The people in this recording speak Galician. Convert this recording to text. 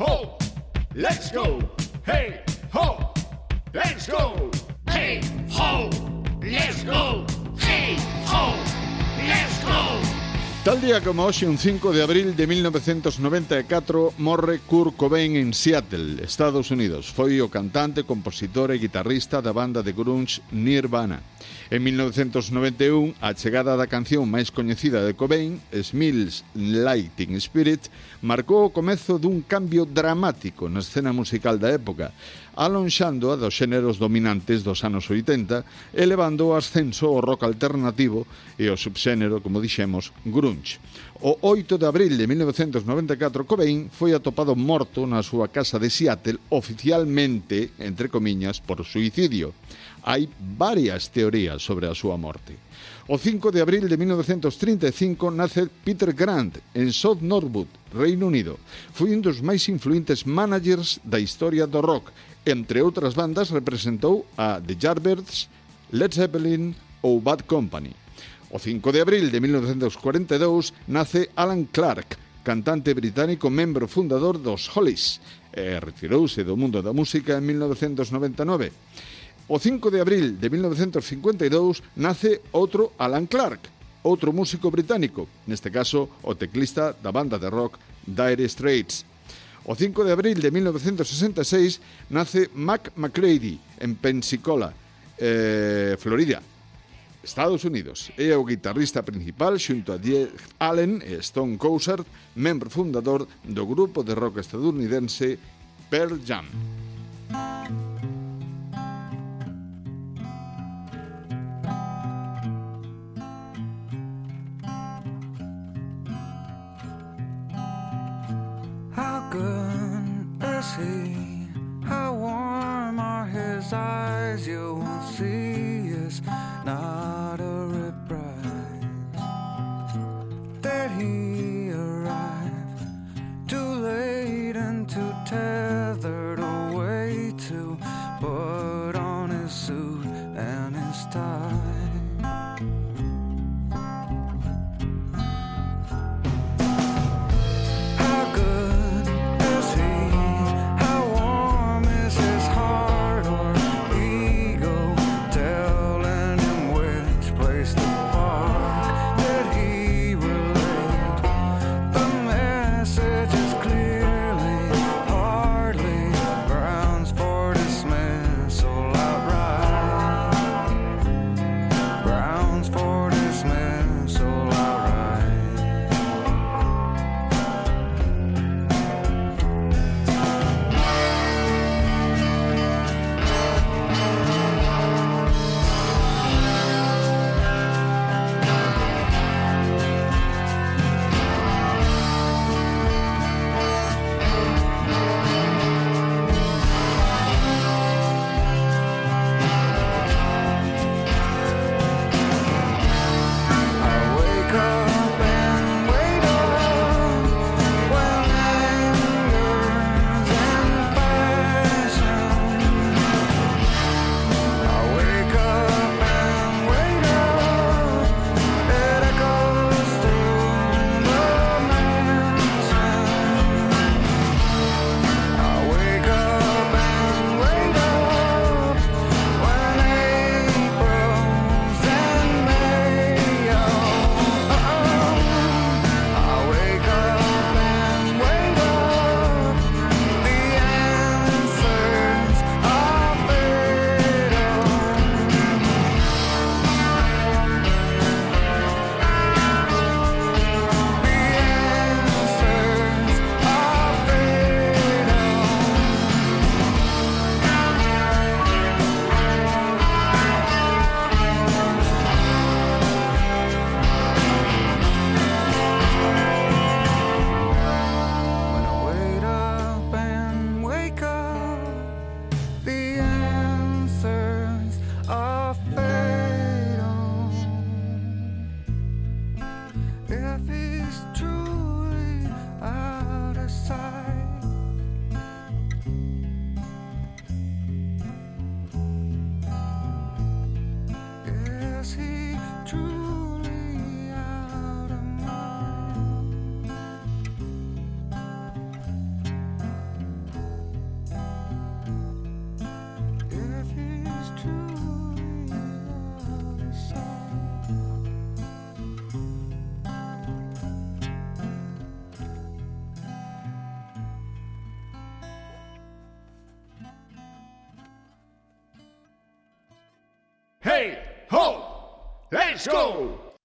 ho, let's go. Hey, ho, let's go. Hey, ho, let's go. Hey, ho, let's go. Tal día como hoxe, un 5 de abril de 1994, morre Kurt Cobain en Seattle, Estados Unidos. Foi o cantante, compositor e guitarrista da banda de grunge Nirvana. En 1991, a chegada da canción máis coñecida de Cobain, Smells Lighting Spirit, marcou o comezo dun cambio dramático na escena musical da época, alonxando a dos xéneros dominantes dos anos 80 e o ascenso ao rock alternativo e o subxénero, como dixemos, grunge. O 8 de abril de 1994, Cobain foi atopado morto na súa casa de Seattle oficialmente, entre comiñas, por suicidio. Hai varias teorías sobre a súa morte. O 5 de abril de 1935 nace Peter Grant en South Norwood, Reino Unido. Foi un dos máis influentes managers da historia do rock. Entre outras bandas representou a The Yardbirds, Led Zeppelin ou Bad Company. O 5 de abril de 1942 nace Alan Clark, cantante británico membro fundador dos Hollies. E retirouse do mundo da música en 1999. O 5 de abril de 1952 nace outro Alan Clark, outro músico británico, neste caso o teclista da banda de rock Dire Straits. O 5 de abril de 1966 nace Mac McCready en Pensacola, eh, Florida, Estados Unidos. É o guitarrista principal xunto a Jeff Allen e Stone Cousar, membro fundador do grupo de rock estadounidense Pearl Jam. Is he? How warm are his eyes? You won't see is not a reprise. That he arrived too late and too tethered away to put ho, let's go.